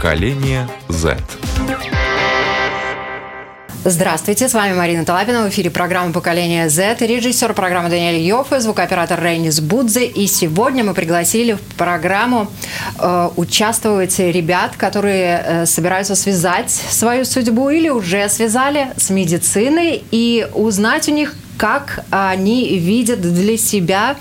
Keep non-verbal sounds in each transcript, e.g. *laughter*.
Поколение Z. Здравствуйте, с вами Марина Талапина. В эфире программа «Поколение Z» режиссер программы Даниэль Йоффе, звукооператор Рейнис Будзе. И сегодня мы пригласили в программу э, участвовать ребят, которые э, собираются связать свою судьбу или уже связали с медициной и узнать у них, как они видят для себя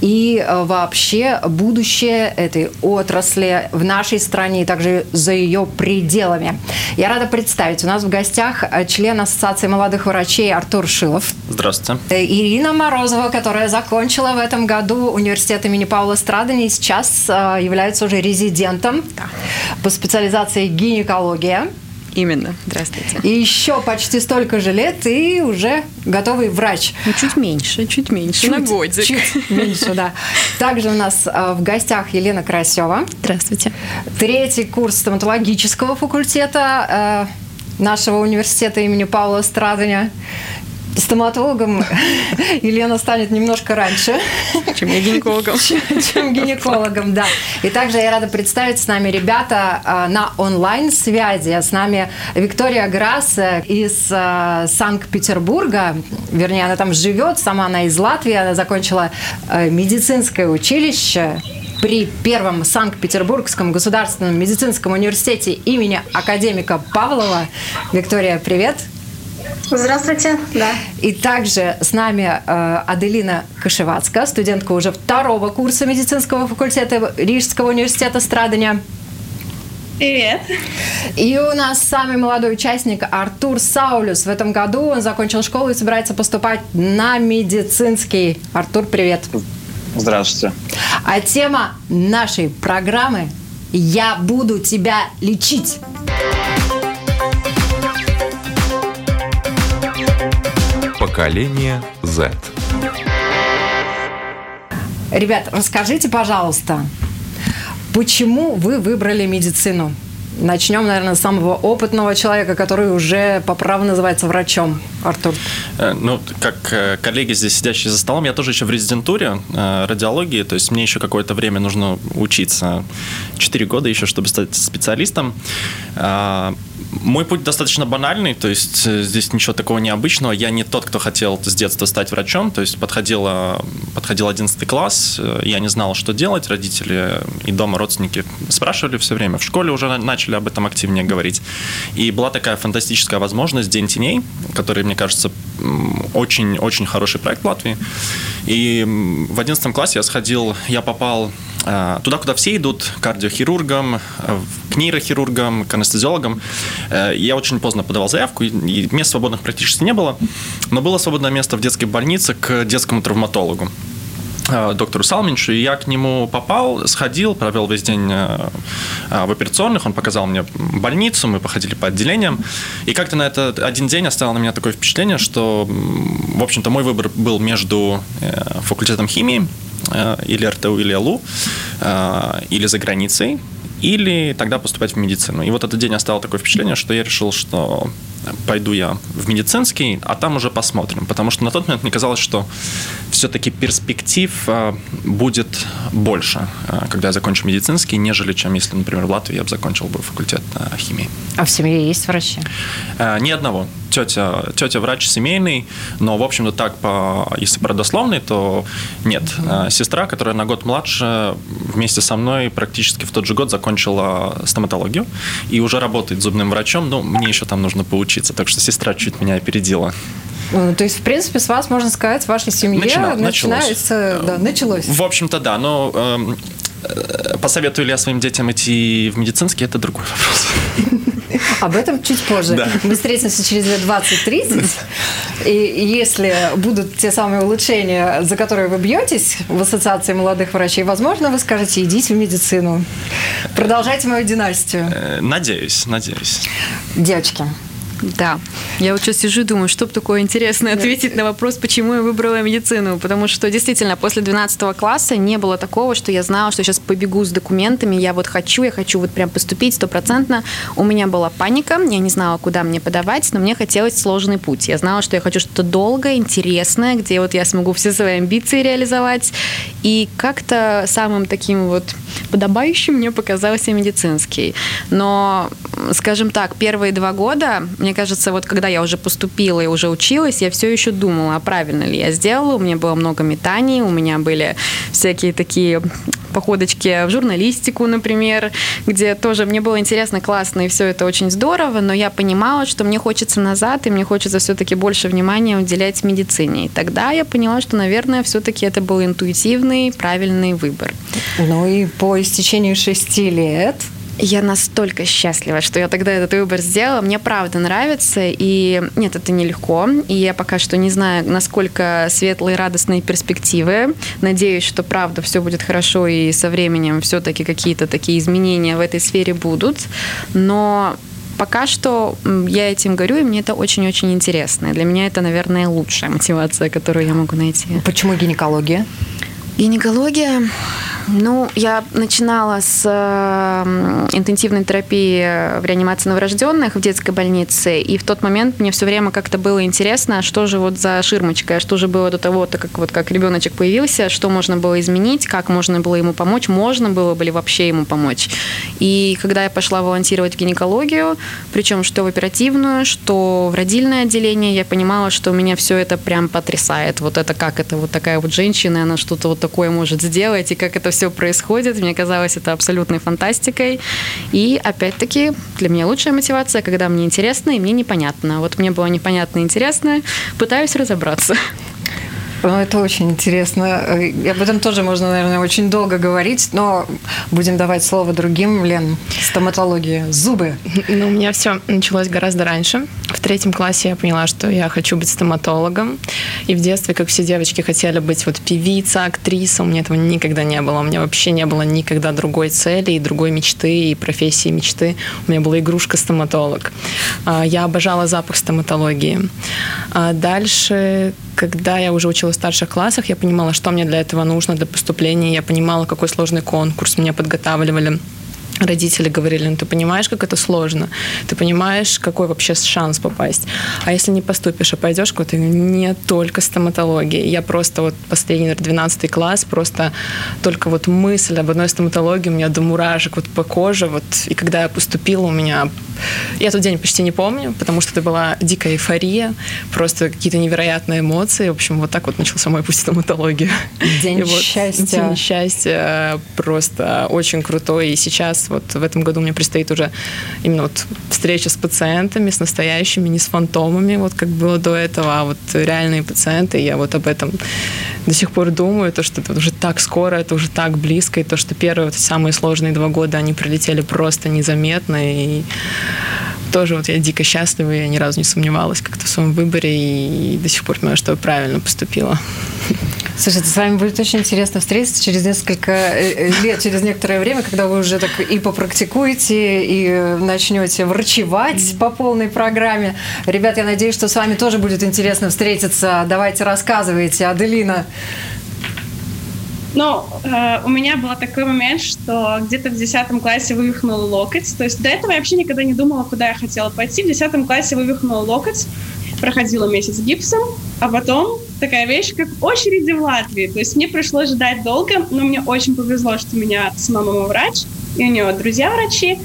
и э, вообще будущее этой отрасли в нашей стране и также за ее пределами. Я рада представить, у нас в гостях э, член Ассоциации молодых врачей Артур Шилов. Здравствуйте. Э, Ирина Морозова, которая закончила в этом году университет имени Паула Страдани и сейчас является уже резидентом по специализации гинекология. Именно. Здравствуйте. И еще почти столько же лет и уже готовый врач. Ну, чуть меньше, чуть меньше, чуть, на годик. Чуть меньше, да. Также у нас э, в гостях Елена Карасева. Здравствуйте. Третий курс стоматологического факультета э, нашего университета имени Павла Страдания стоматологом *laughs* Елена станет немножко раньше. Чем я гинекологом. *laughs* Чем гинекологом, да. И также я рада представить с нами ребята а, на онлайн-связи. С нами Виктория Грасс из а, Санкт-Петербурга. Вернее, она там живет, сама она из Латвии. Она закончила а, медицинское училище при Первом Санкт-Петербургском государственном медицинском университете имени академика Павлова. Виктория, привет. Здравствуйте, да. И также с нами э, Аделина Кашевацкая, студентка уже второго курса медицинского факультета Рижского университета Страдания. Привет. И у нас самый молодой участник Артур Саулюс. В этом году он закончил школу и собирается поступать на медицинский. Артур, привет. Здравствуйте. А тема нашей программы «Я буду тебя лечить». Поколение Z. Ребят, расскажите, пожалуйста, почему вы выбрали медицину? Начнем, наверное, с самого опытного человека, который уже по праву называется врачом. Артур. Э, ну, как э, коллеги здесь сидящие за столом, я тоже еще в резидентуре э, радиологии, то есть мне еще какое-то время нужно учиться. Четыре года еще, чтобы стать специалистом. Мой путь достаточно банальный, то есть здесь ничего такого необычного. Я не тот, кто хотел с детства стать врачом, то есть подходил, подходил 11 класс, я не знал, что делать, родители и дома родственники спрашивали все время, в школе уже начали об этом активнее говорить. И была такая фантастическая возможность «День теней», который мне кажется, очень-очень хороший проект в Латвии. И в 11 классе я сходил, я попал э, туда, куда все идут, кардиохирургам, к нейрохирургам, к анестезиологам. Э, я очень поздно подавал заявку, и мест свободных практически не было, но было свободное место в детской больнице к детскому травматологу. Э, доктору Салминчу, и я к нему попал, сходил, провел весь день э, э, в операционных, он показал мне больницу, мы походили по отделениям, и как-то на этот один день оставил на меня такое впечатление, что, в общем-то, мой выбор был между факультетом химии, или РТУ, или ЛУ, или за границей, или тогда поступать в медицину. И вот этот день оставил такое впечатление, что я решил, что пойду я в медицинский, а там уже посмотрим. Потому что на тот момент мне казалось, что все-таки перспектив а, будет больше, когда я закончу медицинский, нежели чем если, например, в Латвии я бы закончил бы факультет химии. А в семье есть врачи? Ни одного. Тетя, тетя врач семейный, но, в общем-то, так, по, если по родословной, то нет. Сестра, которая на год младше, вместе со мной практически в тот же год закончила стоматологию и уже работает зубным врачом. Ну, мне еще там нужно поучиться, так что сестра чуть меня опередила. Ну, то есть, в принципе, с вас, можно сказать, в вашей семье Начина, начинается... Началось. Да, началось. В общем-то, да. Но эм, э, посоветую ли я своим детям идти в медицинский, это другой вопрос. *laughs* Об этом чуть позже. Да. Мы встретимся через лет 20-30. И если будут те самые улучшения, за которые вы бьетесь в Ассоциации молодых врачей, возможно, вы скажете, идите в медицину. Продолжайте мою династию. Э, надеюсь, надеюсь. Девочки, да. Я вот сейчас сижу и думаю, что бы такое интересное ответить на вопрос, почему я выбрала медицину. Потому что действительно после 12 класса не было такого, что я знала, что сейчас побегу с документами, я вот хочу, я хочу вот прям поступить стопроцентно. У меня была паника, я не знала, куда мне подавать, но мне хотелось сложный путь. Я знала, что я хочу что-то долгое, интересное, где вот я смогу все свои амбиции реализовать. И как-то самым таким вот подобающим мне показался медицинский. Но, скажем так, первые два года, мне кажется, вот когда я уже поступила и уже училась, я все еще думала, а правильно ли я сделала. У меня было много метаний, у меня были всякие такие походочки в журналистику, например, где тоже мне было интересно, классно, и все это очень здорово, но я понимала, что мне хочется назад, и мне хочется все-таки больше внимания уделять медицине. И тогда я поняла, что, наверное, все-таки это был интуитивный, правильный выбор. Ну и по истечению шести лет я настолько счастлива, что я тогда этот выбор сделала. Мне правда нравится, и нет, это нелегко. И я пока что не знаю, насколько светлые, радостные перспективы. Надеюсь, что правда все будет хорошо, и со временем все-таки какие-то такие изменения в этой сфере будут. Но пока что я этим горю, и мне это очень-очень интересно. И для меня это, наверное, лучшая мотивация, которую я могу найти. Почему гинекология? Гинекология, ну, я начинала с э, интенсивной терапии в реанимации новорожденных в детской больнице, и в тот момент мне все время как-то было интересно, что же вот за ширмочка, что же было до того, так как вот как ребеночек появился, что можно было изменить, как можно было ему помочь, можно было бы ли вообще ему помочь. И когда я пошла волонтировать в гинекологию, причем что в оперативную, что в родильное отделение, я понимала, что меня все это прям потрясает. Вот это как это вот такая вот женщина, она что-то вот такое может сделать, и как это все происходит. Мне казалось это абсолютной фантастикой. И опять-таки для меня лучшая мотивация, когда мне интересно и мне непонятно. Вот мне было непонятно и интересно, пытаюсь разобраться. Ну, это очень интересно. И об этом тоже можно, наверное, очень долго говорить, но будем давать слово другим. Лен, стоматология, зубы. Ну, у меня все началось гораздо раньше. В третьем классе я поняла, что я хочу быть стоматологом. И в детстве, как все девочки, хотели быть вот певица, актриса. У меня этого никогда не было. У меня вообще не было никогда другой цели и другой мечты, и профессии мечты. У меня была игрушка стоматолог. А, я обожала запах стоматологии. А дальше когда я уже училась в старших классах, я понимала, что мне для этого нужно, для поступления. Я понимала, какой сложный конкурс меня подготавливали родители говорили, ну ты понимаешь, как это сложно, ты понимаешь, какой вообще шанс попасть. А если не поступишь, а пойдешь куда-то, не только стоматология. Я просто вот последний, 12 класс, просто только вот мысль об одной стоматологии у меня до мурашек вот по коже. Вот, и когда я поступила, у меня... Я тот день почти не помню, потому что это была дикая эйфория, просто какие-то невероятные эмоции. В общем, вот так вот начался мой путь в стоматологию. День *laughs* и счастья. день счастья просто очень крутой. И сейчас вот в этом году мне предстоит уже именно вот встреча с пациентами, с настоящими, не с фантомами, вот как было до этого, а вот реальные пациенты. Я вот об этом до сих пор думаю, то, что это уже так скоро, это уже так близко, и то, что первые вот самые сложные два года, они пролетели просто незаметно, и тоже вот я дико счастлива, я ни разу не сомневалась как-то в своем выборе, и до сих пор понимаю, что я правильно поступила. Слушайте, с вами будет очень интересно встретиться через несколько э, э, лет, через некоторое время, когда вы уже так и попрактикуете, и начнете врачевать по полной программе. Ребят, я надеюсь, что с вами тоже будет интересно встретиться. Давайте рассказывайте. Аделина, ну, э, у меня был такой момент, что где-то в 10 классе вывихнул локоть. То есть до этого я вообще никогда не думала, куда я хотела пойти. В 10 классе вывихнула локоть, проходила месяц гипсом, а потом такая вещь, как очереди в Латвии. То есть мне пришлось ждать долго, но мне очень повезло, что у меня сама мама врач, и у нее друзья врачи.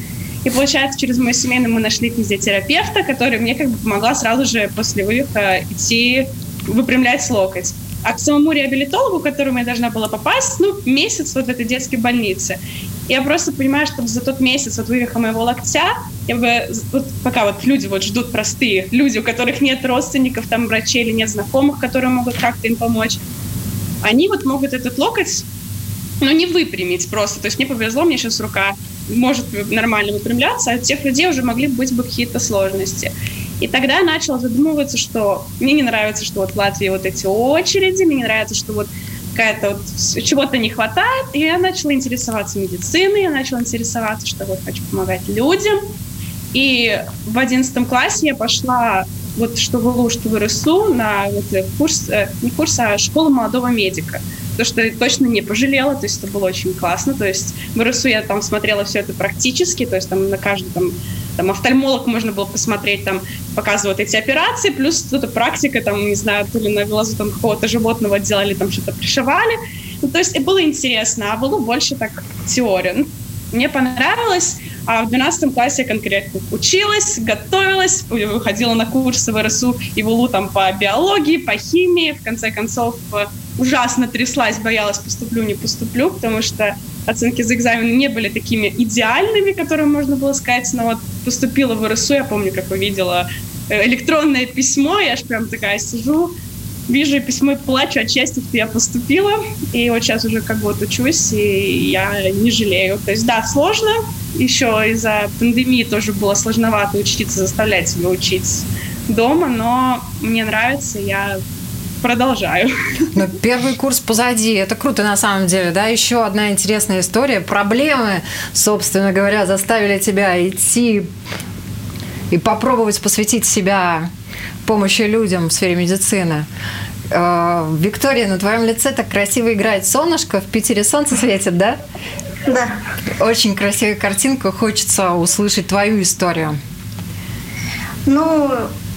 И получается, через мою семейную мы нашли физиотерапевта, который мне как бы помогла сразу же после вывиха идти выпрямлять локоть. А к самому реабилитологу, к которому я должна была попасть, ну, месяц вот в этой детской больнице. Я просто понимаю, что за тот месяц от вывиха моего локтя, я бы, вот пока вот люди вот ждут простые, люди, у которых нет родственников, там, врачей или нет знакомых, которые могут как-то им помочь, они вот могут этот локоть, ну, не выпрямить просто. То есть мне повезло, мне сейчас рука может нормально выпрямляться, а у тех людей уже могли быть бы какие-то сложности. И тогда начала задумываться, что мне не нравится, что вот в Латвии вот эти очереди, мне не нравится, что вот какая-то вот чего-то не хватает, и я начала интересоваться медициной, я начала интересоваться, что вот хочу помогать людям. И в одиннадцатом классе я пошла вот что в ИЛУ, что в РСУ на вот курс, э, не курс, а школу молодого медика. То, что я точно не пожалела, то есть это было очень классно. То есть в РСУ я там смотрела все это практически, то есть там на каждый там там офтальмолог можно было посмотреть, там показывают эти операции, плюс что-то практика, там, не знаю, то ли на глазу там какого-то животного делали, там что-то пришивали. Ну, то есть и было интересно, а было больше так теория. Ну, мне понравилось, а в 12 классе я конкретно училась, готовилась, выходила на курсы в РСУ и в УЛУ там по биологии, по химии. В конце концов, э, ужасно тряслась, боялась, поступлю, не поступлю, потому что оценки за экзамены не были такими идеальными, которые можно было сказать. Но вот поступила в РСУ, я помню, как увидела э, электронное письмо, я аж прям такая сижу, вижу письмо и плачу от счастья, что я поступила. И вот сейчас уже как вот учусь, и я не жалею. То есть, да, сложно. Еще из-за пандемии тоже было сложновато учиться, заставлять себя учить дома, но мне нравится, я продолжаю. Но первый курс позади, это круто на самом деле, да? Еще одна интересная история. Проблемы, собственно говоря, заставили тебя идти и попробовать посвятить себя помощи людям в сфере медицины. Э, Виктория, на твоем лице так красиво играет солнышко, в Питере солнце светит, да? Да. Очень красивая картинка, хочется услышать твою историю. Ну,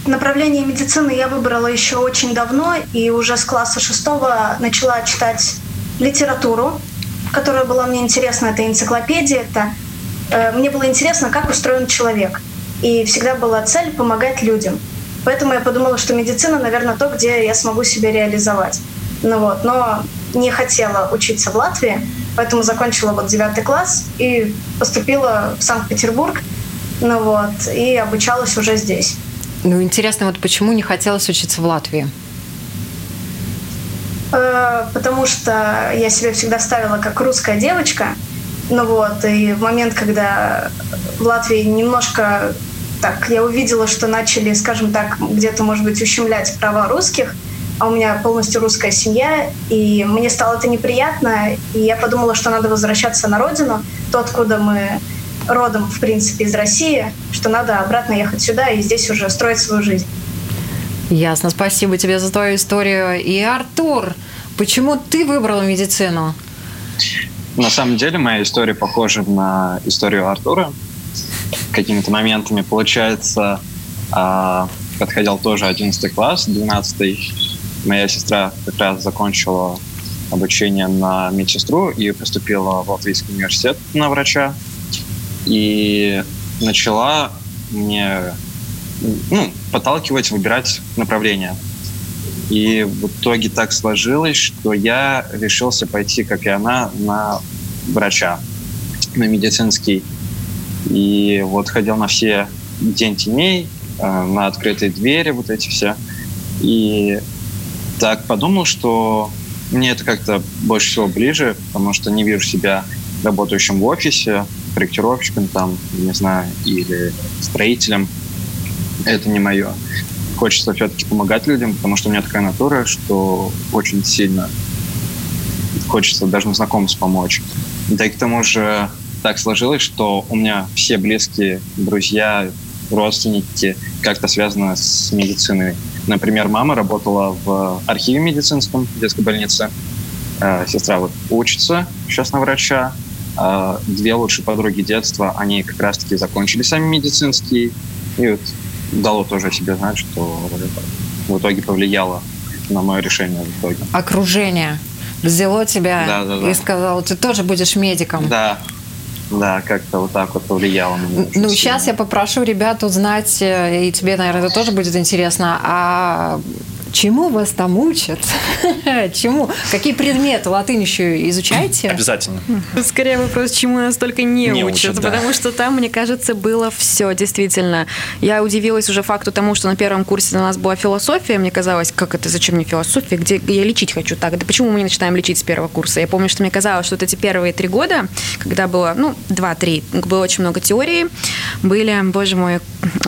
направление медицины я выбрала еще очень давно, и уже с класса шестого начала читать литературу, которая была мне интересна. Это энциклопедия, это э, мне было интересно, как устроен человек. И всегда была цель помогать людям. Поэтому я подумала, что медицина, наверное, то, где я смогу себя реализовать. Ну вот, но не хотела учиться в Латвии, поэтому закончила вот девятый класс и поступила в Санкт-Петербург, ну вот, и обучалась уже здесь. Ну, интересно, вот почему не хотелось учиться в Латвии? Э, потому что я себя всегда ставила как русская девочка, ну вот, и в момент, когда в Латвии немножко так, я увидела, что начали, скажем так, где-то, может быть, ущемлять права русских, а у меня полностью русская семья, и мне стало это неприятно, и я подумала, что надо возвращаться на родину, то, откуда мы родом, в принципе, из России, что надо обратно ехать сюда и здесь уже строить свою жизнь. Ясно. Спасибо тебе за твою историю. И Артур, почему ты выбрал медицину? На самом деле моя история похожа на историю Артура какими-то моментами. Получается, а, подходил тоже 11 класс, 12 моя сестра как раз закончила обучение на медсестру и поступила в Латвийский университет на врача. И начала мне ну, подталкивать, выбирать направление. И в итоге так сложилось, что я решился пойти, как и она, на врача, на медицинский и вот ходил на все День теней, э, на открытые двери, вот эти все. И так подумал, что мне это как-то больше всего ближе, потому что не вижу себя работающим в офисе, проектировщиком там, не знаю, или строителем. Это не мое. Хочется все-таки помогать людям, потому что у меня такая натура, что очень сильно хочется даже знакомым помочь. Да и к тому же так сложилось, что у меня все близкие друзья, родственники как-то связаны с медициной. Например, мама работала в архиве медицинском в детской больнице. Э, сестра вот учится сейчас на врача. Э, две лучшие подруги детства, они как раз-таки закончили сами медицинские. И вот дало тоже о себе знать, что в итоге повлияло на мое решение в итоге. Окружение взяло тебя да, да, да. и сказало, ты тоже будешь медиком. Да, да, как-то вот так вот повлияло на меня. Ну, сейчас я попрошу ребят узнать, э, и тебе, наверное, это тоже будет интересно, а Чему вас там учат? *laughs* Чему? Какие предметы латынь еще изучаете? Обязательно. Скорее вопрос, чему нас только не, не учат, учат да. потому что там, мне кажется, было все, действительно. Я удивилась уже факту тому, что на первом курсе у нас была философия, мне казалось, как это, зачем мне философия, где я лечить хочу так, да почему мы не начинаем лечить с первого курса? Я помню, что мне казалось, что вот эти первые три года, когда было, ну, два-три, было очень много теории, были, боже мой,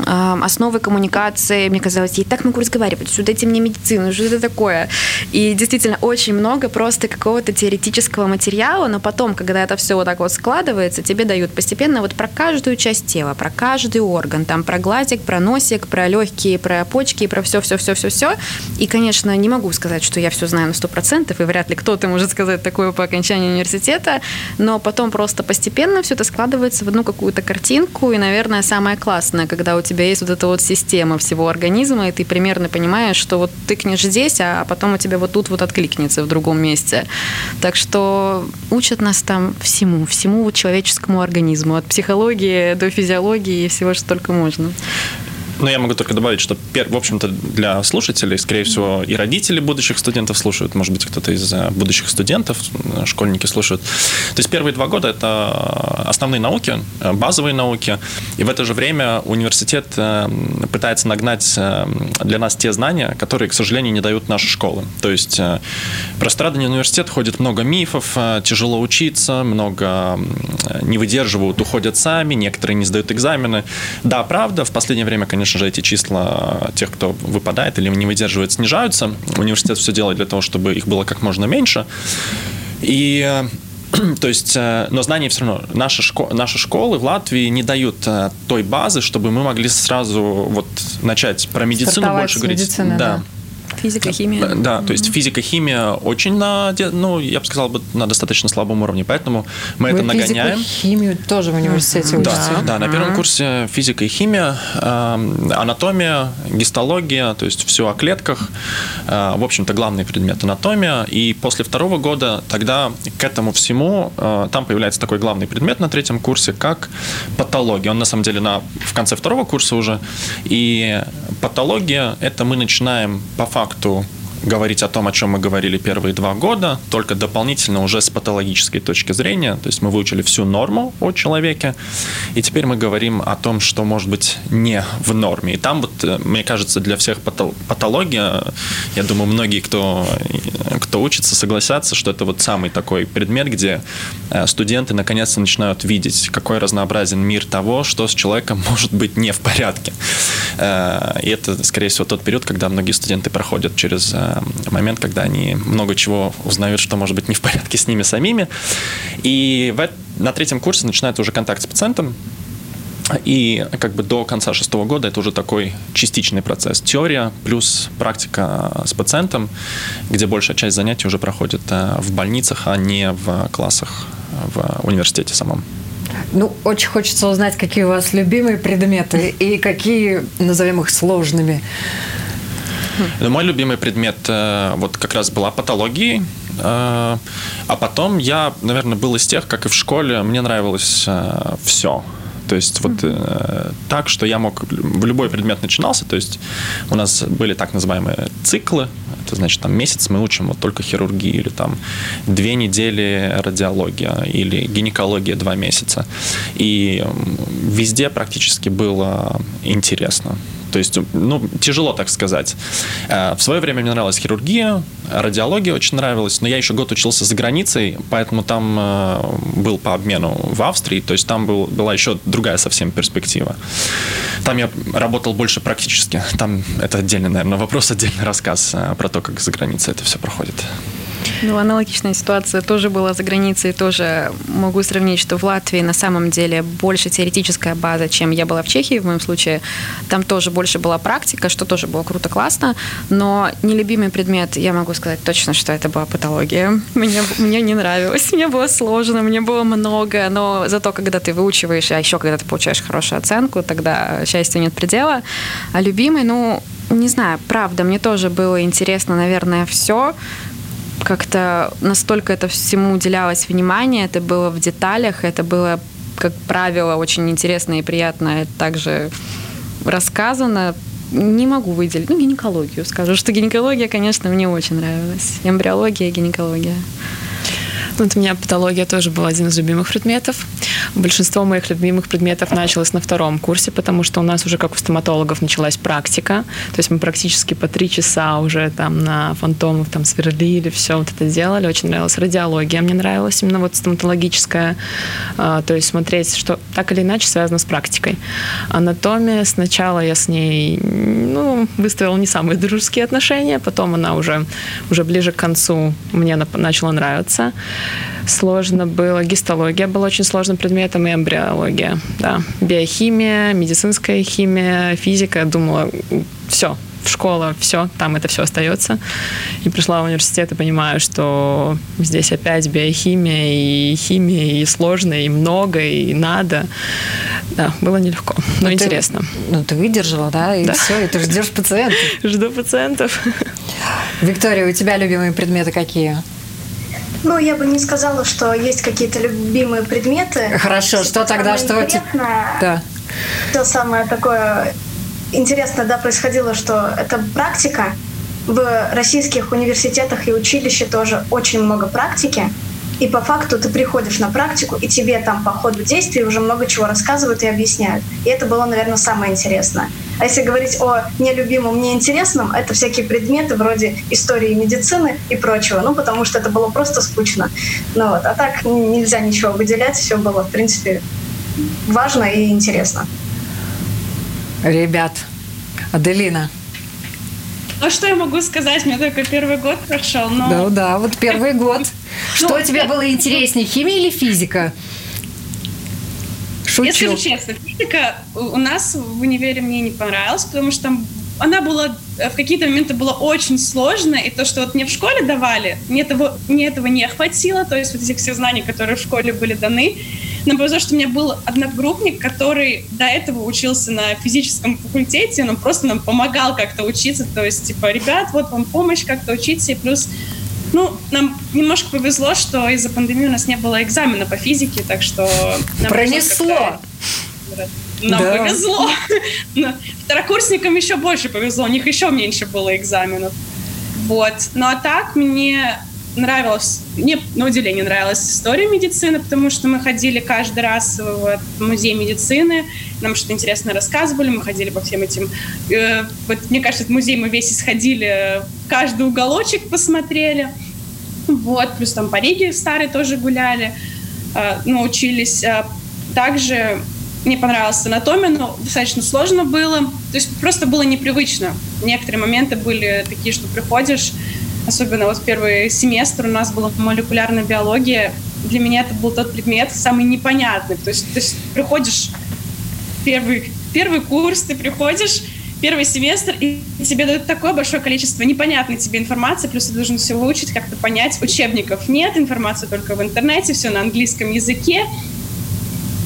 основы коммуникации, мне казалось, я и так могу разговаривать, сюда дайте мне медицину, что это такое? И действительно очень много просто какого-то теоретического материала, но потом, когда это все вот так вот складывается, тебе дают постепенно вот про каждую часть тела, про каждый орган, там про глазик, про носик, про легкие, про почки, про все-все-все-все-все. И, конечно, не могу сказать, что я все знаю на 100%, и вряд ли кто-то может сказать такое по окончании университета, но потом просто постепенно все это складывается в одну какую-то картинку, и, наверное, самое классное, когда у тебя есть вот эта вот система всего организма, и ты примерно понимаешь, что вот тыкнешь здесь, а потом у тебя вот тут вот откликнется в другом месте. Так что учат нас там всему, всему человеческому организму, от психологии до физиологии и всего, что только можно. Ну, я могу только добавить, что, в общем-то, для слушателей, скорее всего, и родители будущих студентов слушают, может быть, кто-то из э, будущих студентов, э, школьники слушают. То есть первые два года – это основные науки, э, базовые науки, и в это же время университет пытается нагнать для нас те знания, которые, к сожалению, не дают наши школы. То есть про страдания университет ходит много мифов, тяжело учиться, много не выдерживают, уходят сами, некоторые не сдают экзамены. Да, правда, в последнее время, конечно, конечно же, эти числа тех, кто выпадает или не выдерживает, снижаются. Университет все делает для того, чтобы их было как можно меньше. И *clears throat* то есть, э, но знания все равно, наши, шко, наши школы в Латвии не дают э, той базы, чтобы мы могли сразу вот начать про медицину Стартовать больше говорить. Медицины, да. да. Физика, химия. Да, да то есть физика, химия очень на, ну, я бы сказал, на достаточно слабом уровне, поэтому мы Вы это нагоняем. Физику, химию тоже в университете учите? Да, да, на первом курсе физика и химия, э, анатомия, гистология, то есть все о клетках. Э, в общем-то, главный предмет анатомия. И после второго года тогда к этому всему э, там появляется такой главный предмет на третьем курсе, как патология. Он на самом деле на, в конце второго курса уже. И патология – это мы начинаем по факту факту говорить о том, о чем мы говорили первые два года, только дополнительно уже с патологической точки зрения. То есть мы выучили всю норму о человеке, и теперь мы говорим о том, что может быть не в норме. И там вот, э, мне кажется, для всех патология, я думаю, многие, кто, кто учится, согласятся, что это вот самый такой предмет, где э, студенты наконец-то начинают видеть, какой разнообразен мир того, что с человеком *laughs* может быть не в порядке. Э, и это, скорее всего, тот период, когда многие студенты проходят через момент, когда они много чего узнают, что может быть не в порядке с ними самими. И в, на третьем курсе начинается уже контакт с пациентом, и как бы до конца шестого года это уже такой частичный процесс. Теория плюс практика с пациентом, где большая часть занятий уже проходит э, в больницах, а не в классах в университете самом. Ну, очень хочется узнать, какие у вас любимые предметы и какие, назовем их, сложными. Ну, мой любимый предмет э, вот как раз была патология. Э, а потом я, наверное, был из тех, как и в школе, мне нравилось э, все. То есть вот э, так, что я мог в любой предмет начинался. То есть у нас были так называемые циклы. Это значит, там месяц мы учим вот только хирургию или там две недели радиология или гинекология два месяца. И везде практически было интересно. То есть, ну, тяжело так сказать. Э, в свое время мне нравилась хирургия, радиология очень нравилась, но я еще год учился за границей, поэтому там э, был по обмену в Австрии, то есть там был, была еще другая совсем перспектива. Там я работал больше практически. Там это отдельный, наверное, вопрос, отдельный рассказ э, про то, как за границей это все проходит. Ну, аналогичная ситуация тоже была за границей. Тоже могу сравнить, что в Латвии на самом деле больше теоретическая база, чем я была в Чехии в моем случае. Там тоже больше была практика, что тоже было круто, классно. Но нелюбимый предмет, я могу сказать точно, что это была патология. Мне, мне не нравилось, мне было сложно, мне было много. Но зато, когда ты выучиваешь, а еще когда ты получаешь хорошую оценку, тогда счастья нет предела. А любимый, ну, не знаю, правда, мне тоже было интересно, наверное, все как-то настолько это всему уделялось внимание, это было в деталях, это было, как правило, очень интересно и приятно также рассказано. Не могу выделить. Ну, гинекологию скажу, что гинекология, конечно, мне очень нравилась. Эмбриология, гинекология. Вот у меня патология тоже был один из любимых предметов. Большинство моих любимых предметов началось на втором курсе, потому что у нас уже, как у стоматологов, началась практика. То есть мы практически по три часа уже там на фантомах там сверлили, все вот это делали. Очень нравилась радиология, мне нравилась именно вот стоматологическая. А, то есть смотреть, что так или иначе связано с практикой. Анатомия, сначала я с ней ну, выставила не самые дружеские отношения, потом она уже, уже ближе к концу мне начала нравиться сложно было. Гистология была очень сложным предметом и эмбриология. Да. Биохимия, медицинская химия, физика. Я думала, все, в школа, все, там это все остается. И пришла в университет и понимаю, что здесь опять биохимия и химия, и сложно, и много, и надо. Да, было нелегко, но Ну, ты- интересно. ну, ты выдержала, да? И Да. все, и ты ждешь пациентов. *laughs* Жду пациентов. Виктория, у тебя любимые предметы какие? Ну, я бы не сказала, что есть какие-то любимые предметы. Хорошо, что тогда, что Да. Все самое такое интересное, да, происходило, что это практика. В российских университетах и училище тоже очень много практики. И по факту ты приходишь на практику, и тебе там по ходу действий уже много чего рассказывают и объясняют. И это было, наверное, самое интересное. А если говорить о нелюбимом, неинтересном, это всякие предметы вроде истории медицины и прочего. Ну, потому что это было просто скучно. Ну вот. А так нельзя ничего выделять, все было, в принципе, важно и интересно. Ребят, Аделина. Ну, что я могу сказать? Мне только первый год прошел, но... Да, да, вот первый год. Что Ну, тебе было интереснее, химия или физика? Я Шучу. скажу честно, физика у нас в универе мне не понравилась, потому что там она была э, в какие-то моменты была очень сложная, и то, что вот мне в школе давали, мне этого, мне этого не хватило, то есть вот этих всех знаний, которые в школе были даны. Но повезло, что у меня был одногруппник, который до этого учился на физическом факультете, он просто нам помогал как-то учиться, то есть, типа, ребят, вот вам помощь как-то учиться, и плюс ну, нам немножко повезло, что из-за пандемии у нас не было экзамена по физике, так что... нам Пронесло. Нам Да. повезло. Второкурсникам еще больше повезло, у них еще меньше было экзаменов. Вот. Ну а так мне нравилось, мне на удивление нравилась история медицины, потому что мы ходили каждый раз в музей медицины, нам что-то интересное рассказывали, мы ходили по всем этим... э, вот мне кажется, этот музей мы весь исходили, каждый уголочек посмотрели. Вот, плюс там по Риге старые тоже гуляли, э, ну, учились. Э, Также мне понравилась анатомия, но достаточно сложно было. То есть просто было непривычно. Некоторые моменты были такие, что приходишь, особенно вот первый семестр у нас была молекулярная биология. Для меня это был тот предмет самый непонятный. То есть, то приходишь первый, первый курс, ты приходишь, первый семестр, и тебе дают такое большое количество непонятной тебе информации, плюс ты должен все выучить, как-то понять. Учебников нет, информация только в интернете, все на английском языке.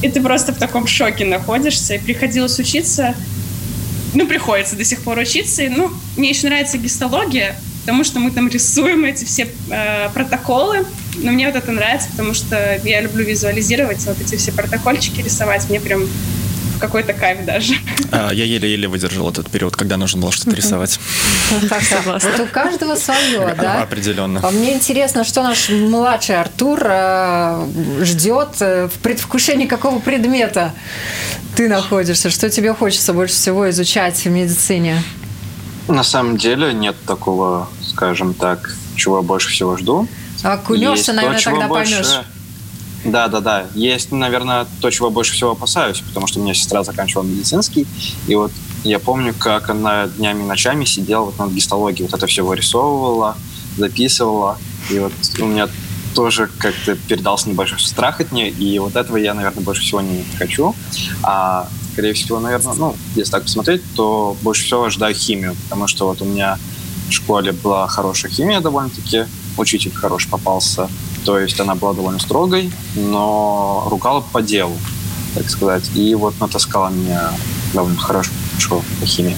И ты просто в таком шоке находишься. И приходилось учиться, ну, приходится до сих пор учиться. И, ну, мне еще нравится гистология, потому что мы там рисуем эти все э, протоколы. Но мне вот это нравится, потому что я люблю визуализировать, вот эти все протокольчики рисовать. Мне прям какой-то кайф даже. А, Я еле-еле выдержал этот период, когда нужно было что-то рисовать. Так, Согласна. Вот у каждого свое, да? Определенно. А мне интересно, что наш младший Артур э, ждет э, в предвкушении какого предмета ты находишься, что тебе хочется больше всего изучать в медицине. На самом деле нет такого, скажем так, чего я больше всего жду. А окунешься, Есть то, наверное, чего тогда больше- поймешь. Да, да, да. Есть, наверное, то, чего больше всего опасаюсь, потому что у меня сестра заканчивала медицинский, и вот я помню, как она днями и ночами сидела вот над гистологией, вот это все вырисовывала, записывала, и вот у меня тоже как-то передался небольшой страх от нее, и вот этого я, наверное, больше всего не хочу. А, скорее всего, наверное, ну, если так посмотреть, то больше всего ожидаю химию, потому что вот у меня в школе была хорошая химия довольно-таки, учитель хороший попался, то есть она была довольно строгой, но ругала по делу, так сказать, и вот натаскала меня довольно хорошо по химии.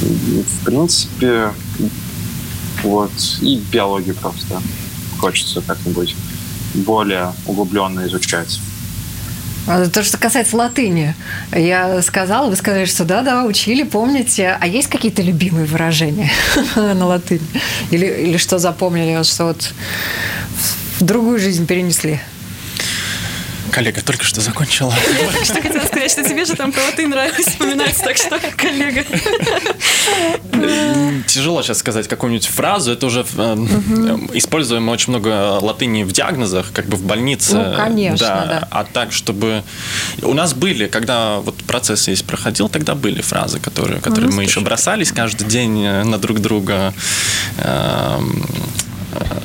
В принципе, вот, и биологию просто хочется как-нибудь более углубленно изучать. А То, что касается латыни, я сказала, вы сказали, что да-да, учили, помните. А есть какие-то любимые выражения *laughs* на латыни? Или, или что запомнили, что вот в другую жизнь перенесли? Коллега только что закончила. *laughs* Что хотела сказать, что тебе же там про латынь нравилось вспоминать, так что, коллега. Тяжело сейчас сказать какую-нибудь фразу. Это уже э, используем мы очень много латыни в диагнозах, как бы в больнице. Ну, конечно, да. А так, чтобы... У нас были, когда вот процесс весь проходил, тогда были фразы, которые, которые мы еще бросались каждый день э, на друг друга.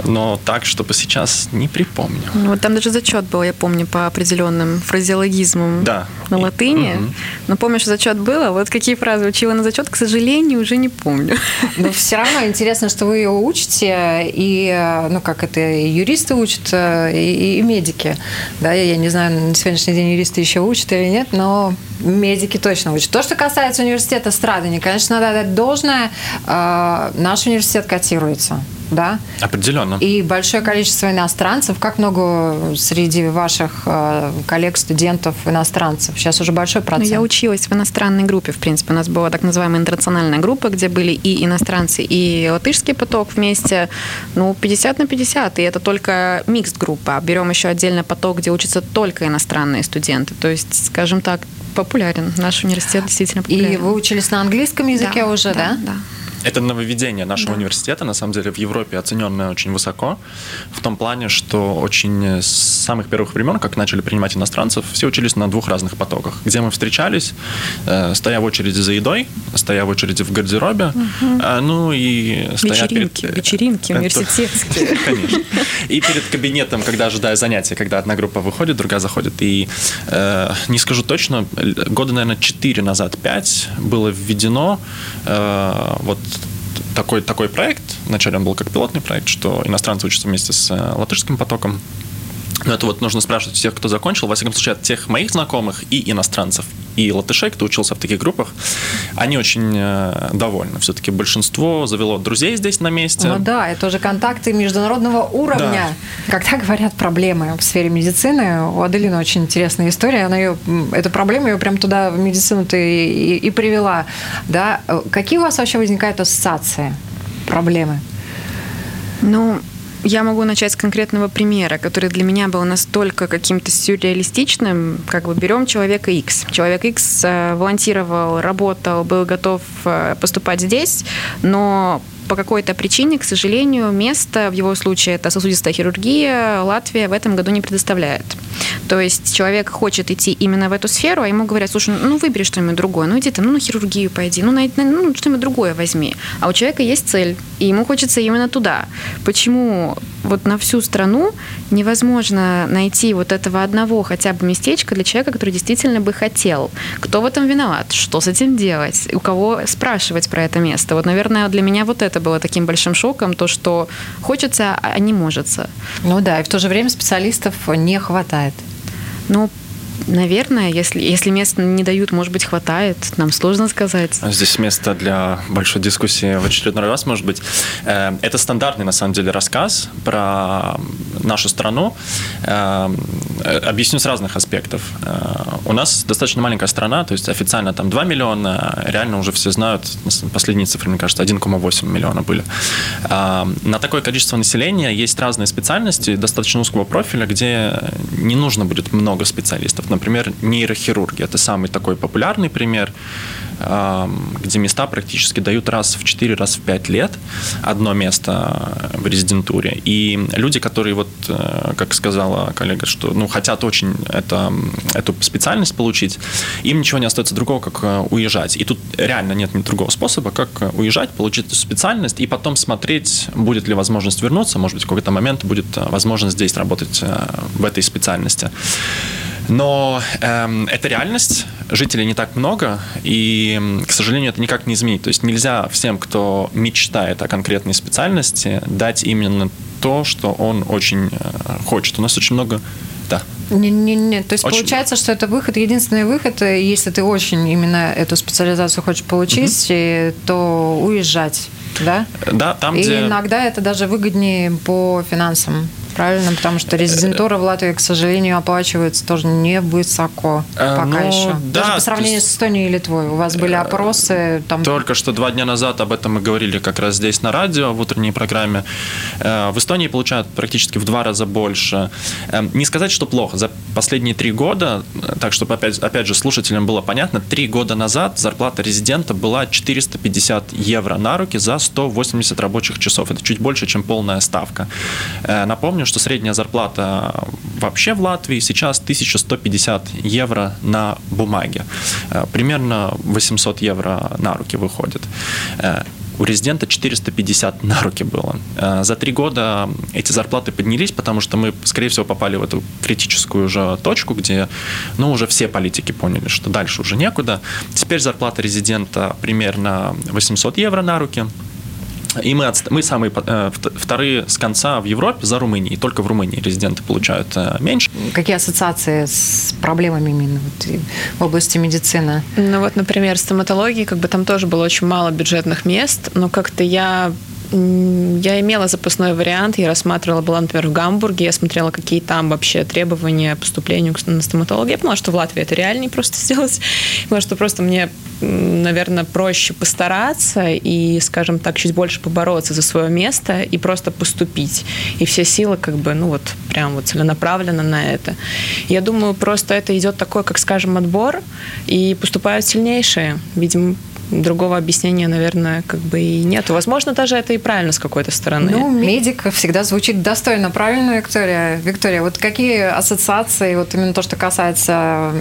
Но так, чтобы сейчас не припомню. Ну, вот там даже зачет был, я помню, по определенным фразеологизмам Да. на латыни. Мгм. Но помню, что зачет был, а вот какие фразы учила на зачет, к сожалению, уже не помню. Но все равно интересно, что вы ее учите, и, ну, как это, и юристы учат, э, и, и медики. Да, я не знаю, на сегодняшний день юристы еще учат или нет, но медики точно учат. То, что касается университета Страдани, конечно, надо дать должное. Э, Наш университет котируется, да, Определенно. и большое количество иностранцев. Как много среди ваших э, коллег, студентов, иностранцев? Сейчас уже большой Ну, процент. я училась в иностранной группе, в принципе. У нас была так называемая интернациональная группа, где были и иностранцы, и латышский поток вместе. Ну, 50 на 50, и это только микс группа. Берем еще отдельно поток, где учатся только иностранные студенты. То есть, скажем так, популярен. Наш университет действительно популярен. И вы учились на английском языке Да, уже, да? Да. Это нововведение нашего университета, на самом деле, в Европе оцененное очень высоко, в том плане, что очень с самых первых времен, как начали принимать иностранцев, все учились на двух разных потоках, где мы встречались, э, стоя в очереди за едой, стоя в очереди в гардеробе, э, ну и стоя Вечеринки, перед... вечеринки Это- университетские. *laughs* Конечно. И перед кабинетом, когда ожидая занятия, когда одна группа выходит, другая заходит. И э, не скажу точно, года, наверное, 4 назад, 5 было введено э, вот такой, такой проект. Вначале он был как пилотный проект, что иностранцы учатся вместе с э, латышским потоком. Но это вот нужно спрашивать у тех, кто закончил. Во всяком случае, от тех моих знакомых и иностранцев, и латышей, кто учился в таких группах, они очень э, довольны. Все-таки большинство завело друзей здесь на месте. Ну да, это уже контакты международного уровня. Когда говорят проблемы в сфере медицины, у Аделины очень интересная история. Она ее, эту проблему ее прям туда в медицину ты и, и привела. Да? Э, Какие у вас вообще возникают ассоциации, проблемы? Ну, я могу начать с конкретного примера, который для меня был настолько каким-то сюрреалистичным. Как бы берем человека X. Человек X э, волонтировал, работал, был готов э, поступать здесь, но по какой-то причине, к сожалению, место, в его случае это сосудистая хирургия, Латвия в этом году не предоставляет. То есть человек хочет идти именно в эту сферу, а ему говорят, слушай, ну выбери что-нибудь другое, ну иди там, ну на хирургию пойди, ну, на, на- ну что-нибудь другое возьми. А у человека есть цель, и ему хочется именно туда. Почему вот на всю страну невозможно найти вот этого одного хотя бы местечка для человека, который действительно бы хотел? Кто в этом виноват? Что с этим делать? У кого спрашивать про это место? Вот, наверное, для меня вот это было таким большим шоком, то, что хочется, а не может. Ну да, и в то же время специалистов не хватает. Ну, наверное, если, если мест не дают, может быть, хватает. Нам сложно сказать. Здесь место для большой дискуссии в очередной раз, может быть. Э, Это стандартный, на самом деле, рассказ про нашу страну. Э, Объясню с разных аспектов. Э, У нас достаточно маленькая страна, то есть официально там 2 миллиона, реально уже все знают, последние цифры, мне кажется, 1,8 миллиона были. На такое количество населения есть разные специальности достаточно узкого профиля, где не нужно будет много специалистов. Например, нейрохирургия. Это самый такой популярный пример, где места практически дают раз в 4, раз в 5 лет одно место в резидентуре. И люди, которые, вот, э, как сказала коллега, что ну, хотят очень это, эту специальность получить, им ничего не остается другого, как э, уезжать. И тут реально нет ни другого способа, как э, уезжать, получить эту специальность и потом смотреть, будет ли возможность вернуться, может быть, в какой-то момент будет э, возможность здесь работать э, в этой специальности. Но эм, это реальность, жителей не так много, и, к сожалению, это никак не изменить. То есть нельзя всем, кто мечтает о конкретной специальности, дать именно то, что он очень э, хочет. У нас очень много... Да. Не, не, не. То есть Очень получается, что это выход, единственный выход, э, если ты очень именно эту специализацию хочешь получить, э, то уезжать, да? Да, там, И где... иногда это даже выгоднее по финансам. Правильно, потому что резидентура в Латвии, к сожалению, оплачивается тоже невысоко Э, пока ну, еще. да, даже по сравнению есть- с Эстонией и Литвой. У вас были опросы там. Только что два дня назад об этом мы говорили как раз здесь на радио в утренней программе. Э, В Эстонии получают практически в два раза больше. Э, Не сказать, что плохо. За последние три года, э, так чтобы опять, опять же слушателям было понятно, три года назад зарплата резидента была 450 евро на руки за 180 рабочих часов. Это чуть больше, чем полная ставка. Э, Напомню, что средняя зарплата вообще в Латвии сейчас 1150 евро на бумаге. Э, Примерно 800 евро на руки выходит. Э, у резидента 450 на руки было. Э, за три года эти зарплаты поднялись, потому что мы, скорее всего, попали в эту критическую уже точку, где, ну, уже все политики поняли, что дальше уже некуда. Теперь зарплата резидента примерно 800 евро на руки. И мы, отст... мы самые э, вторые с конца в Европе за Румынией. Только в Румынии резиденты получают э, меньше. Какие ассоциации с проблемами именно вот в области медицины? Ну вот, например, стоматологии, как бы там тоже было очень мало бюджетных мест, но как-то я я имела запасной вариант, я рассматривала, была, например, в Гамбурге, я смотрела, какие там вообще требования поступлению на стоматологию. Я поняла, что в Латвии это реальнее просто *laughs* сделать. Потому что просто мне, наверное, проще постараться и, скажем так, чуть больше побороться за свое место и просто поступить. И все силы как бы, ну вот, прям вот целенаправленно на это. Я думаю, просто это идет такой, как, скажем, отбор, и поступают сильнейшие. Видимо, другого объяснения, наверное, как бы и нет. Возможно, даже это и правильно с какой-то стороны. Ну, медик всегда звучит достойно. Правильно, Виктория? Виктория, вот какие ассоциации, вот именно то, что касается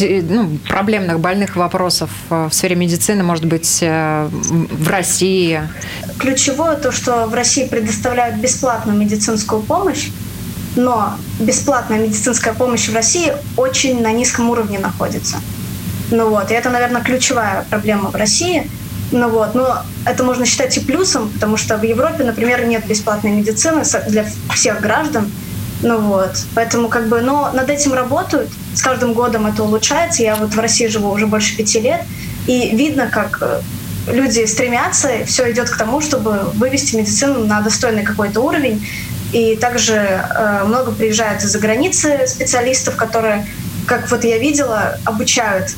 ну, проблемных, больных вопросов в сфере медицины, может быть, э, в России? Ключевое то, что в России предоставляют бесплатную медицинскую помощь, но бесплатная медицинская помощь в России очень на низком уровне находится. Ну вот, и это, наверное, ключевая проблема в России. Ну вот, но это можно считать и плюсом, потому что в Европе, например, нет бесплатной медицины для всех граждан. Ну вот, поэтому как бы, но над этим работают. С каждым годом это улучшается. Я вот в России живу уже больше пяти лет, и видно, как э, люди стремятся, все идет к тому, чтобы вывести медицину на достойный какой-то уровень. И также э, много приезжают из-за границы специалистов, которые, как вот я видела, обучают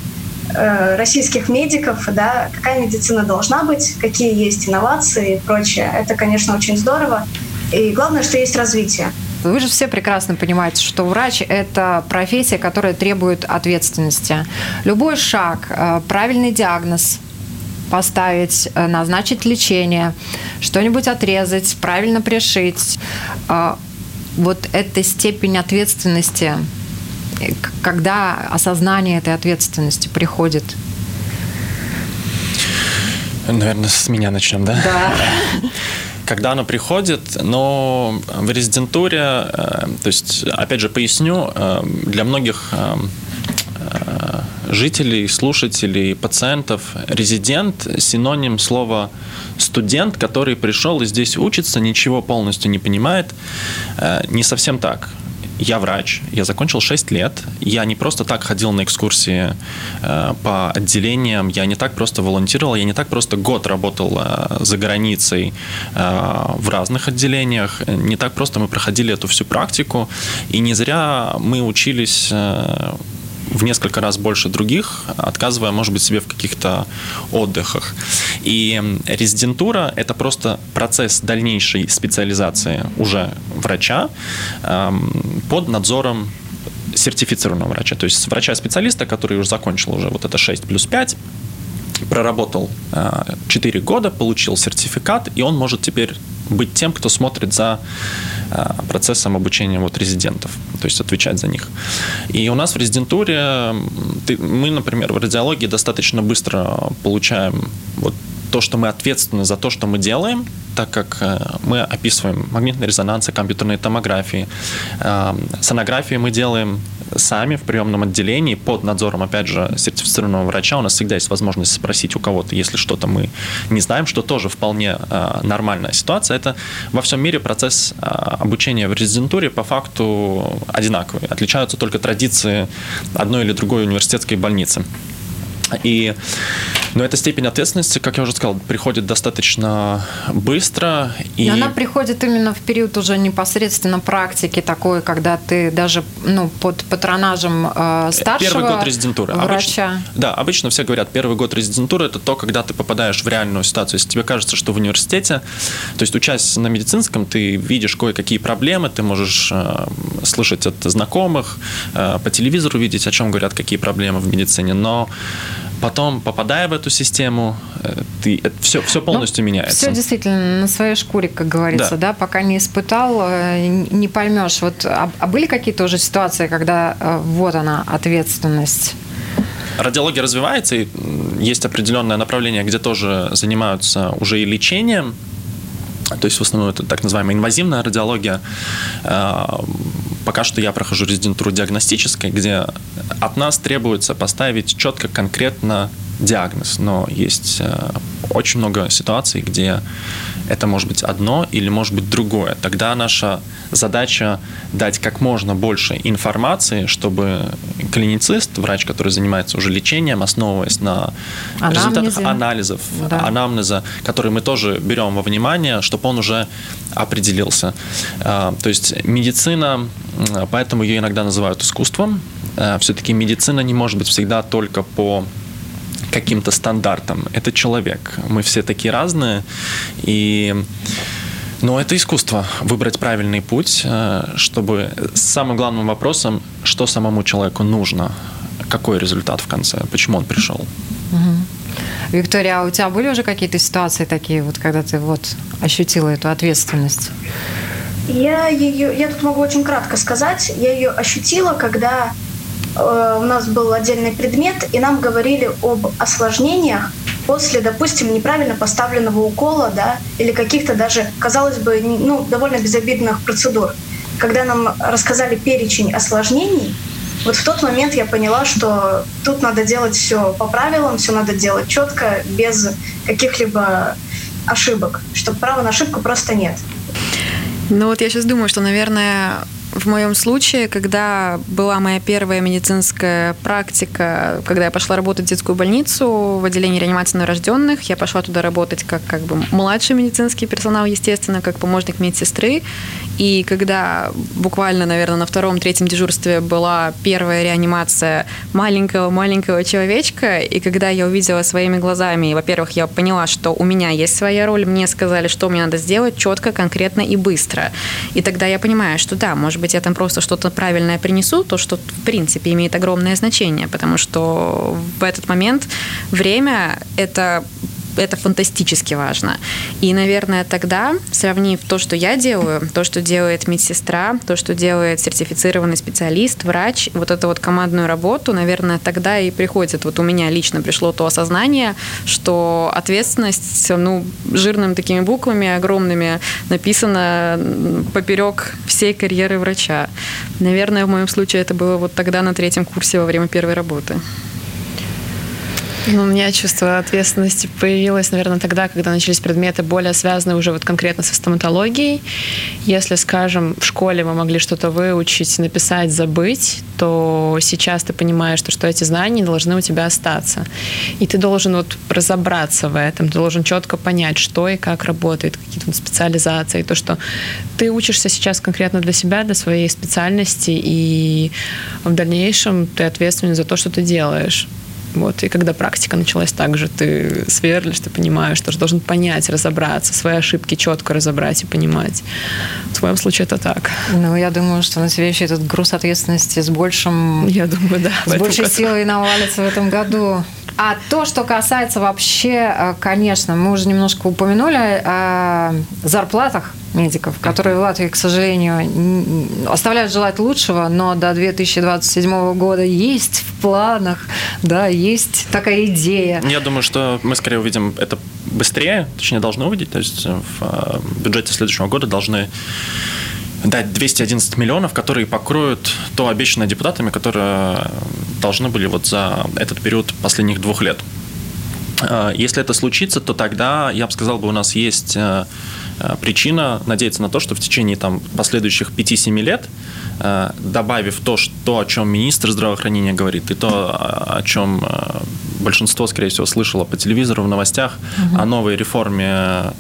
российских медиков, да, какая медицина должна быть, какие есть инновации и прочее. Это, конечно, очень здорово. И главное, что есть развитие. Вы же все прекрасно понимаете, что врач – это профессия, которая требует ответственности. Любой шаг, э, правильный диагноз, поставить, э, назначить лечение, что-нибудь отрезать, правильно пришить. Вот эта степень ответственности когда осознание этой ответственности приходит? Наверное, с меня начнем, да? Да. *laughs* Когда оно приходит, но в резидентуре, э, то есть, опять же, поясню, э, для многих э, жителей, слушателей, пациентов, резидент – синоним слова студент, который пришел и здесь учится, ничего полностью не понимает. Не совсем так я врач, я закончил 6 лет, я не просто так ходил на экскурсии э, по отделениям, я не так просто волонтировал, я не так просто год работал э, за границей э, в разных отделениях, не так просто мы проходили эту всю практику, и не зря мы учились в несколько раз больше других, отказывая, может быть, себе в каких-то отдыхах. И резидентура – это просто процесс дальнейшей специализации уже врача эм, под надзором сертифицированного врача, то есть врача-специалиста, который уже закончил уже вот это 6 плюс 5, проработал 4 э, года, получил сертификат, и он может теперь быть тем, кто смотрит за э, процессом обучения вот резидентов, то есть отвечать за них. И у нас в резидентуре мы, например, в радиологии достаточно быстро получаем вот то, что мы ответственны за то, что мы делаем, так как э, мы описываем магнитные резонансы, компьютерные томографии, сонографии мы делаем сами в приемном отделении под надзором, опять же, сертифицированного врача. У нас всегда есть возможность спросить у кого-то, если что-то мы не знаем, что тоже вполне э, нормальная ситуация. Это во всем мире процесс э, обучения в резидентуре по факту одинаковый. Отличаются только традиции одной или другой университетской больницы. И но эта степень ответственности, как я уже сказал, приходит достаточно быстро. И... она приходит именно в период уже непосредственно практики такой, когда ты даже ну, под патронажем э, старшего Первый год резидентуры. врача. Обычно, да, обычно все говорят, первый год резидентуры – это то, когда ты попадаешь в реальную ситуацию. Если тебе кажется, что в университете, то есть учась на медицинском, ты видишь кое-какие проблемы, ты можешь э, слышать от знакомых, э, по телевизору видеть, о чем говорят, какие проблемы в медицине, но Потом, попадая в эту систему, э, ты, все, все полностью ну, меняется. Все действительно на своей шкуре, как говорится, да, да пока не испытал, э, не поймешь. Вот, а, а были какие-то уже ситуации, когда э, вот она, ответственность? радиология развивается, и есть определенное направление, где тоже занимаются уже и лечением, то есть в основном это так называемая инвазивная радиология. Пока что я прохожу резидентуру диагностической, где от нас требуется поставить четко, конкретно диагноз, но есть э, очень много ситуаций, где это может быть одно или может быть другое. Тогда наша задача дать как можно больше информации, чтобы клиницист, врач, который занимается уже лечением, основываясь на Анамнезе. результатах анализов, да. анамнеза, который мы тоже берем во внимание, чтобы он уже определился. А, то есть медицина, поэтому ее иногда называют искусством. Все-таки медицина не может быть всегда только по каким-то стандартам. Это человек. Мы все такие разные. И но это искусство выбрать правильный путь, э, чтобы с самым главным вопросом, что самому человеку нужно, какой результат в конце, почему он пришел. Угу. Виктория, а у тебя были уже какие-то ситуации такие, вот когда ты вот ощутила эту ответственность? Я ее, я тут могу очень кратко сказать, я ее ощутила, когда у нас был отдельный предмет, и нам говорили об осложнениях после, допустим, неправильно поставленного укола, да, или каких-то даже, казалось бы, ну, довольно безобидных процедур. Когда нам рассказали перечень осложнений, вот в тот момент я поняла, что тут надо делать все по правилам, все надо делать четко, без каких-либо ошибок, что права на ошибку просто нет. Ну вот я сейчас думаю, что, наверное, в моем случае, когда была моя первая медицинская практика, когда я пошла работать в детскую больницу в отделении реанимации новорожденных, я пошла туда работать как, как бы младший медицинский персонал, естественно, как помощник медсестры. И когда буквально, наверное, на втором-третьем дежурстве была первая реанимация маленького-маленького человечка, и когда я увидела своими глазами, во-первых, я поняла, что у меня есть своя роль, мне сказали, что мне надо сделать четко, конкретно и быстро. И тогда я понимаю, что да, может быть, я там просто что-то правильное принесу, то, что в принципе имеет огромное значение, потому что в этот момент время – это это фантастически важно. И, наверное, тогда, сравнив то, что я делаю, то, что делает медсестра, то, что делает сертифицированный специалист, врач, вот эту вот командную работу, наверное, тогда и приходит, вот у меня лично пришло то осознание, что ответственность, ну, жирными такими буквами огромными написана поперек всей карьеры врача. Наверное, в моем случае это было вот тогда на третьем курсе во время первой работы. Ну, у меня чувство ответственности появилось, наверное, тогда, когда начались предметы более связанные уже вот конкретно со стоматологией. Если, скажем, в школе мы могли что-то выучить, написать, забыть, то сейчас ты понимаешь, что, что эти знания должны у тебя остаться. И ты должен вот разобраться в этом, ты должен четко понять, что и как работает, какие-то специализации, то, что ты учишься сейчас конкретно для себя, для своей специальности, и в дальнейшем ты ответственен за то, что ты делаешь. Вот. И когда практика началась так же, ты сверлишь, ты понимаешь, что же должен понять, разобраться, свои ошибки четко разобрать и понимать. В твоем случае это так. Ну, я думаю, что на тебя еще этот груз ответственности с большим... Я думаю, да. С большей силой навалится в этом году. А то, что касается вообще, э, конечно, мы уже немножко упомянули о зарплатах медиков, которые в Латвии, к сожалению, оставляют желать лучшего, но до 2027 года есть в планах, да, есть такая идея. Я думаю, что мы скорее увидим это быстрее, точнее должны увидеть, то есть в э, бюджете следующего года должны дать 211 миллионов, которые покроют то обещанное депутатами, которые должны были вот за этот период последних двух лет. Э, если это случится, то тогда, я бы сказал, бы у нас есть э, э, причина надеяться на то, что в течение там, последующих 5-7 лет, добавив то, что, о чем министр здравоохранения говорит, и то, о чем большинство, скорее всего, слышало по телевизору в новостях, угу. о новой реформе Э,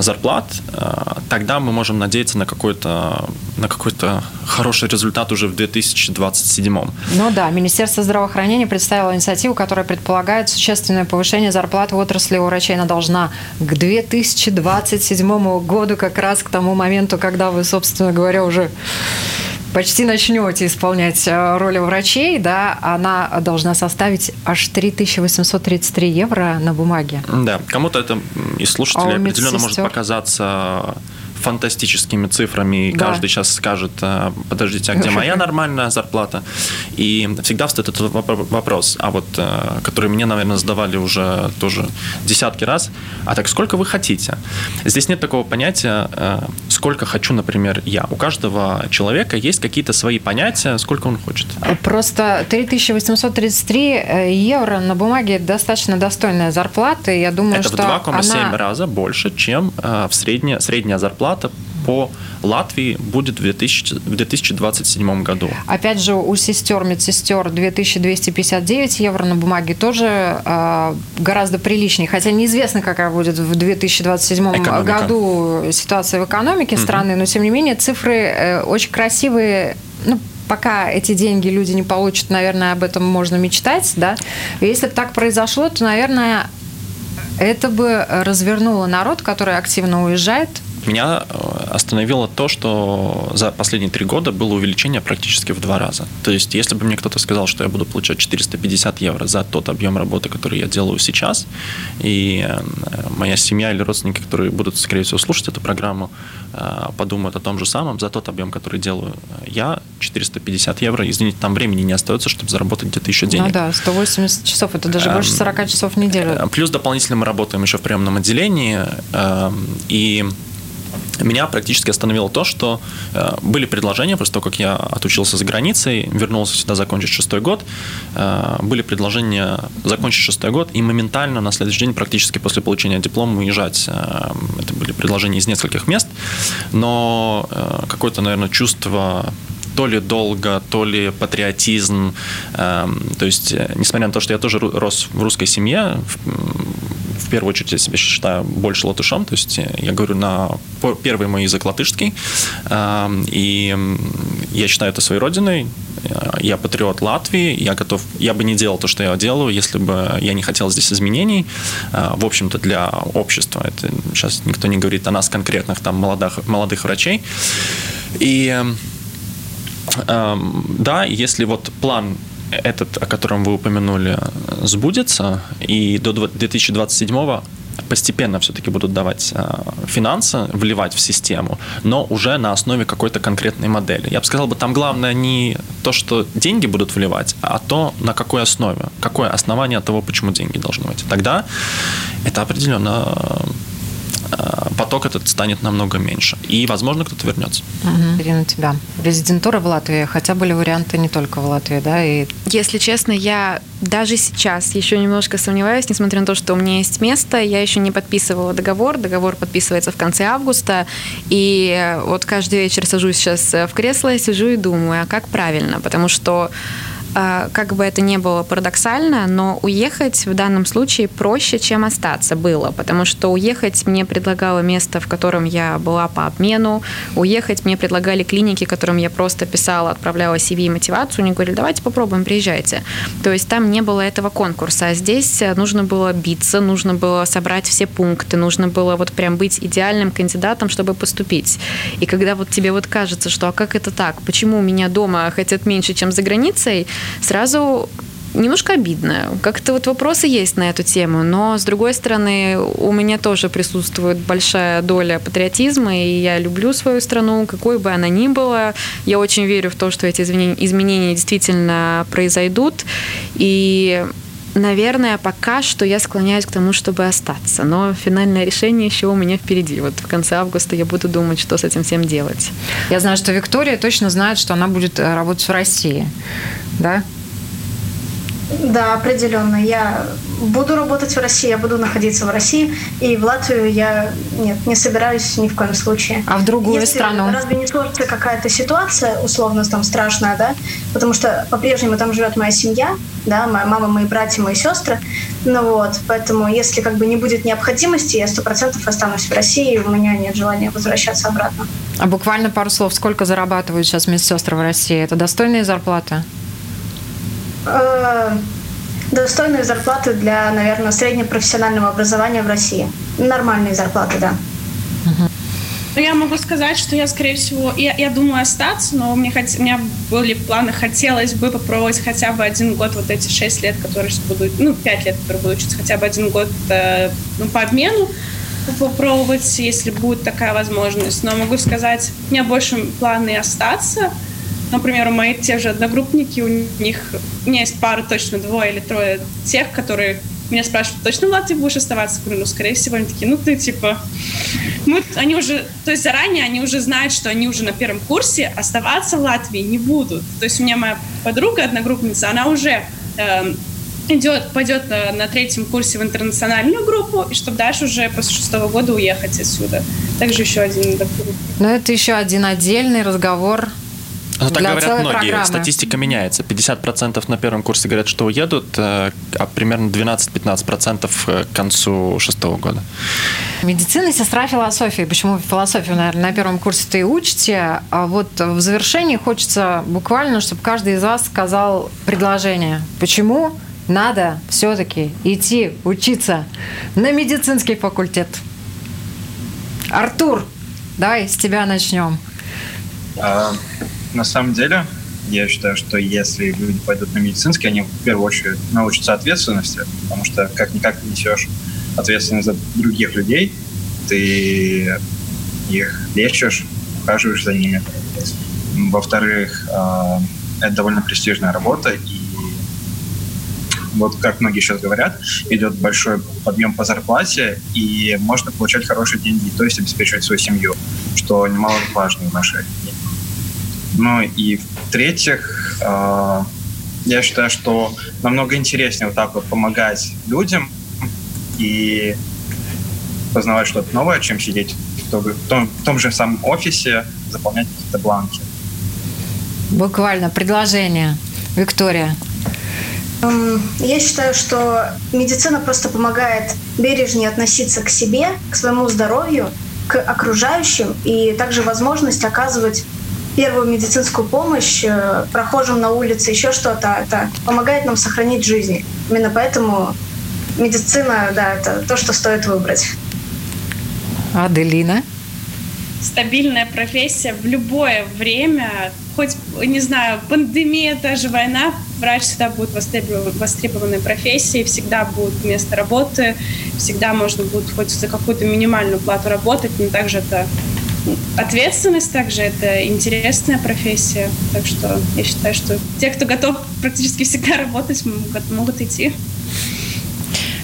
зарплат, э, тогда мы можем надеяться на какой-то на какой-то хороший результат уже в 2027. Ну да, Министерство здравоохранения представило инициативу, которая предполагает существенное повышение зарплат в отрасли у врачей. Она должна к 2027 году, как раз к тому моменту, когда вы, собственно говоря, уже почти начнете исполнять э, роли врачей, да, она должна составить аж 3833 евро на бумаге. Да, кому-то это из слушателей а определенно может показаться фантастическими цифрами, и Да. каждый сейчас скажет, а, подождите, а где *laughs* моя нормальная зарплата? И всегда встает этот воп- вопрос, а вот, э, который мне, наверное, задавали уже тоже десятки раз, а так сколько вы хотите? Здесь нет такого понятия, э, сколько хочу, например, я. У каждого человека есть какие-то свои понятия, сколько он хочет. Просто 3833 э, евро на бумаге достаточно достойная зарплата. Я думаю, Это что в 2,7 она... раза больше, чем в средняя, средняя зарплата по Латвии будет в, 2000 в 2027 году. Опять же, у сестер, медсестер 2259 евро на бумаге тоже э, гораздо приличнее. Хотя неизвестно, какая будет в 2027 Экономика. году ситуация в экономике страны, но тем не менее цифры э, очень красивые. Ну, пока эти деньги люди не получат, наверное, об этом можно мечтать, да. Если бы так произошло, то, наверное, это бы развернуло народ, который активно уезжает. Меня э, остановило то, что за последние три года было увеличение практически в два раза. То есть, если бы мне кто-то сказал, что я буду получать 450 евро за тот объем работы, который я делаю сейчас, и э, моя семья или родственники, которые будут, скорее всего, слушать эту программу, э, подумают о том же самом, за тот объем, который делаю я, 450 евро, извините, там времени не остается, чтобы заработать где-то еще денег. Ну да, 180 часов, это даже больше Эм, 40 часов в неделю. Плюс дополнительно мы работаем еще в приемном отделении. э, И меня практически остановило то, что э, были предложения, после того, как я отучился за границей, вернулся сюда закончить шестой год, э, были предложения закончить шестой год и моментально на следующий день, практически после получения диплома, уезжать. Э, Это были предложения из нескольких мест, но э, какое-то, наверное, чувство то ли долго, то ли патриотизм. Эм, То есть, э, несмотря на то, что я тоже рос в русской семье, в- первую очередь я себя считаю больше латышом, то есть я говорю на первый мой язык латышский, Эм, и я считаю это своей родиной, Э, я патриот Латвии, я готов, я бы не делал то, что я делаю, если бы я не хотел здесь изменений, Э, в общем-то, для общества. Это сейчас никто не говорит о нас конкретных там молодых, молодых врачей. И Эм, Да, если вот план этот, о котором вы упомянули, сбудется, и до дв- 2027 постепенно все-таки будут давать э, финансы, вливать в систему, но уже на основе какой-то конкретной модели. Я бы сказал, бы, там главное не то, что деньги будут вливать, а то, на какой основе, какое основание того, почему деньги должны быть. Тогда это определенно поток этот станет намного меньше. И, возможно, кто-то вернется. Мгм. Ирина, тебя. Резидентура в Латвии, хотя были варианты не только в Латвии, да, и Если честно, я даже сейчас еще немножко сомневаюсь, несмотря на то, что у меня есть место, я еще не подписывала договор. Договор подписывается в конце августа. И вот каждый вечер сажусь сейчас в кресло, сижу и думаю, а как правильно? Потому что как бы это ни было парадоксально, но уехать в данном случае проще, чем остаться было, потому что уехать мне предлагало место, в котором я была по обмену, уехать мне предлагали клиники, которым я просто писала, отправляла CV и мотивацию, они говорили, давайте попробуем, приезжайте. То есть там не было этого конкурса, а здесь э, нужно было биться, нужно было собрать все пункты, нужно было вот прям быть идеальным кандидатом, чтобы поступить. И когда вот тебе вот кажется, что а как это так, почему меня дома хотят меньше, чем за границей, сразу немножко обидно. Как-то вот вопросы есть на эту тему, но с другой стороны, у меня тоже присутствует большая доля патриотизма, и я люблю свою страну, какой бы она ни была. Я очень верю в то, что эти изменения, действительно произойдут. И Наверное, пока что я склоняюсь к тому, чтобы остаться. Но финальное решение еще у меня впереди. Вот в конце августа я буду думать, что с этим всем делать. я знаю, что Виктория точно знает, что она будет э, работать в России, да? Да, определенно. Я буду работать в России, я буду находиться в России, и в Латвию я нет, не собираюсь ни в коем случае. А в другую Если страну? Разве не сложится какая-то ситуация, условно, там страшная, да? Потому что по-прежнему там живет моя семья, да, моя мама, мои братья, мои сестры. Ну вот, поэтому если как бы не будет необходимости, я сто процентов останусь в России, и у меня нет желания возвращаться обратно. А буквально пару слов. Сколько зарабатывают сейчас медсестры в России? Это достойные зарплаты? Э, Достойные зарплаты для, наверное, среднепрофессионального образования в России. Нормальные зарплаты, да. Ну, я могу сказать, что я, скорее всего, я, я думаю остаться, но мне хот... у меня были планы, хотелось бы попробовать хотя бы один год, вот эти шесть лет, которые сейчас буду, ну, пять лет, которые буду учиться, хотя бы один год э, ну, по обмену. попробовать, если будет такая возможность. Но могу сказать, у меня больше планы остаться. Например, у моих те же одногруппники, у них, у меня есть пара точно двое или трое тех, которые меня спрашивают, точно в Латвии будешь оставаться? Я говорю, ну, скорее всего, они такие, ну, ты, типа... Мы, они уже, то есть заранее они уже знают, что они уже на первом курсе оставаться в Латвии не будут. То есть у меня моя подруга, одногруппница, она уже э, идет, пойдет на, на третьем курсе в интернациональную группу, и чтобы дальше уже после шестого года уехать отсюда. Также еще один Но это еще один отдельный разговор ну, так говорят многие. Программы. Статистика меняется. 50% на первом курсе говорят, что уедут, э, а примерно 12-15% э, к концу шестого года. Медицина, сестра философии. Почему философию, наверное, на первом курсе-то и учите? А вот в завершении хочется буквально, чтобы каждый из вас сказал предложение. Почему надо все-таки идти учиться на медицинский факультет? Артур, давай с тебя начнем. На самом деле, я считаю, что если люди пойдут на медицинский, они в первую очередь научатся ответственности, потому что как-никак ты несешь ответственность за других людей, ты их лечишь, ухаживаешь за ними. Во-вторых, а, это довольно престижная работа, и вот как многие сейчас говорят, идет большой подъем по зарплате, и можно получать хорошие деньги, то есть обеспечивать свою семью, что немаловажно в нашей. Ну и в-третьих, э, я считаю, что намного интереснее вот так вот помогать людям и познавать что-то новое, чем сидеть в том, в том, в том же самом офисе, заполнять какие-то бланки. Буквально предложение. Виктория. Я считаю, что медицина просто помогает бережнее относиться к себе, к своему здоровью, к окружающим, и также возможность оказывать первую медицинскую помощь э, прохожим на улице, еще что-то. Это помогает нам сохранить жизнь. Именно поэтому медицина, да, это то, что стоит выбрать. Аделина? Стабильная профессия в любое время, хоть, не знаю, пандемия, даже война, врач всегда будет востребованной профессией, всегда будет место работы, всегда можно будет хоть за какую-то минимальную плату работать, но также это ответственность также это интересная профессия. Так что я считаю, что те, кто готов практически всегда работать, могут, могут идти.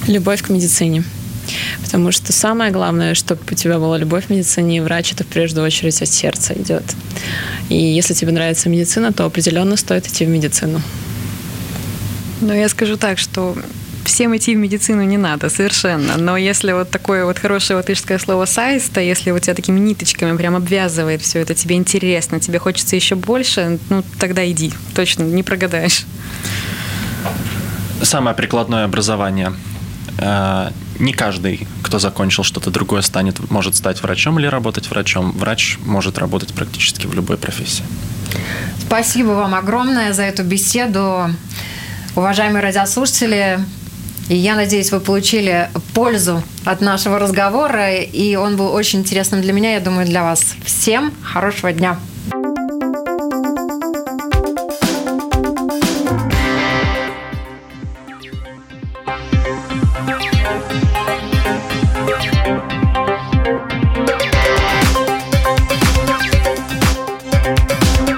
Любовь к медицине. Потому что самое главное, чтобы у тебя была любовь к медицине, и врач это в первую очередь от сердца идет. И если тебе нравится медицина, то определенно стоит идти в медицину. Но я скажу так, что всем идти в медицину не надо, совершенно. Но если вот такое вот хорошее латышское слово «сайста», если вот тебя такими ниточками прям обвязывает все это, тебе интересно, тебе хочется еще больше, ну, тогда иди. Точно, не прогадаешь. Самое прикладное образование. Э, не каждый, кто закончил что-то другое, станет, может стать врачом или работать врачом. Врач может работать практически в любой профессии. Спасибо вам огромное за эту беседу. Уважаемые радиослушатели, и я надеюсь, вы получили пользу от нашего разговора, и он был очень интересным для меня, я думаю, для вас. Всем хорошего дня!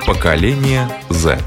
Поколение Z.